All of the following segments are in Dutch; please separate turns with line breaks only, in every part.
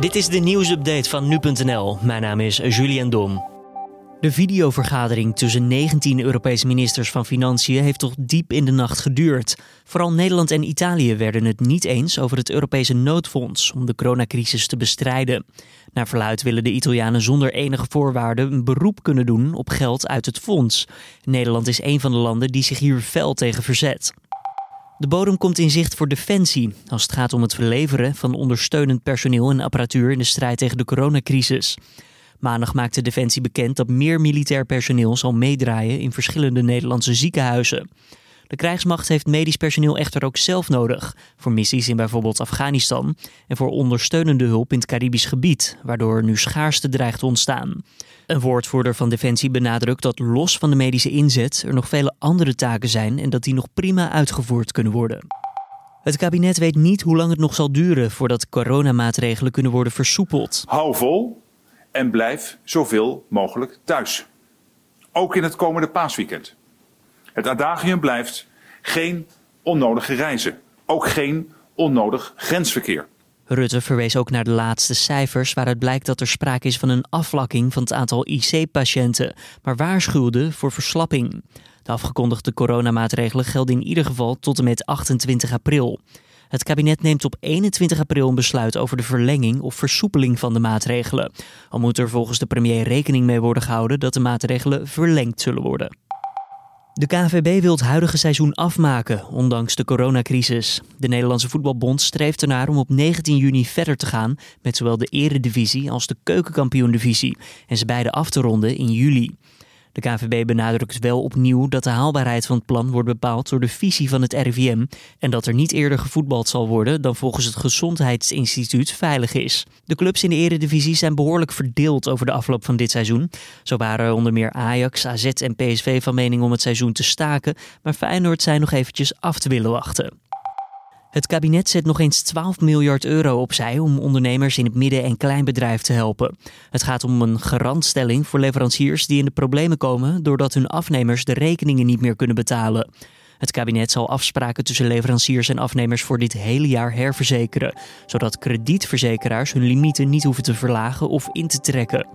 Dit is de nieuwsupdate van nu.nl. Mijn naam is Julian Dom. De videovergadering tussen 19 Europese ministers van Financiën heeft toch diep in de nacht geduurd. Vooral Nederland en Italië werden het niet eens over het Europese noodfonds om de coronacrisis te bestrijden. Naar verluid willen de Italianen zonder enige voorwaarden een beroep kunnen doen op geld uit het fonds. Nederland is een van de landen die zich hier fel tegen verzet. De bodem komt in zicht voor Defensie als het gaat om het verleveren van ondersteunend personeel en apparatuur in de strijd tegen de coronacrisis. Maandag maakte Defensie bekend dat meer militair personeel zal meedraaien in verschillende Nederlandse ziekenhuizen. De krijgsmacht heeft medisch personeel echter ook zelf nodig, voor missies in bijvoorbeeld Afghanistan en voor ondersteunende hulp in het Caribisch gebied, waardoor nu schaarste dreigt te ontstaan. Een woordvoerder van Defensie benadrukt dat los van de medische inzet er nog vele andere taken zijn en dat die nog prima uitgevoerd kunnen worden. Het kabinet weet niet hoe lang het nog zal duren voordat coronamaatregelen kunnen worden versoepeld.
Hou vol en blijf zoveel mogelijk thuis. Ook in het komende paasweekend. Het adagium blijft geen onnodige reizen. Ook geen onnodig grensverkeer.
Rutte verwees ook naar de laatste cijfers waaruit blijkt dat er sprake is van een afvlakking van het aantal IC-patiënten, maar waarschuwde voor verslapping. De afgekondigde coronamaatregelen gelden in ieder geval tot en met 28 april. Het kabinet neemt op 21 april een besluit over de verlenging of versoepeling van de maatregelen. Al moet er volgens de premier rekening mee worden gehouden dat de maatregelen verlengd zullen worden. De KNVB wil het huidige seizoen afmaken, ondanks de coronacrisis. De Nederlandse Voetbalbond streeft ernaar om op 19 juni verder te gaan met zowel de Eredivisie als de Keukenkampioen-divisie en ze beide af te ronden in juli. De KNVB benadrukt wel opnieuw dat de haalbaarheid van het plan wordt bepaald door de visie van het RIVM en dat er niet eerder gevoetbald zal worden dan volgens het Gezondheidsinstituut veilig is. De clubs in de eredivisie zijn behoorlijk verdeeld over de afloop van dit seizoen. Zo waren onder meer Ajax, AZ en PSV van mening om het seizoen te staken, maar Feyenoord zijn nog eventjes af te willen wachten. Het kabinet zet nog eens 12 miljard euro opzij om ondernemers in het midden- en kleinbedrijf te helpen. Het gaat om een garantstelling voor leveranciers die in de problemen komen doordat hun afnemers de rekeningen niet meer kunnen betalen. Het kabinet zal afspraken tussen leveranciers en afnemers voor dit hele jaar herverzekeren, zodat kredietverzekeraars hun limieten niet hoeven te verlagen of in te trekken.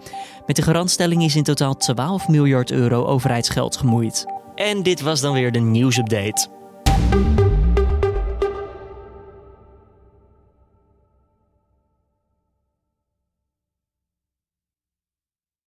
Met de garantstelling is in totaal 12 miljard euro overheidsgeld gemoeid. En dit was dan weer de nieuwsupdate.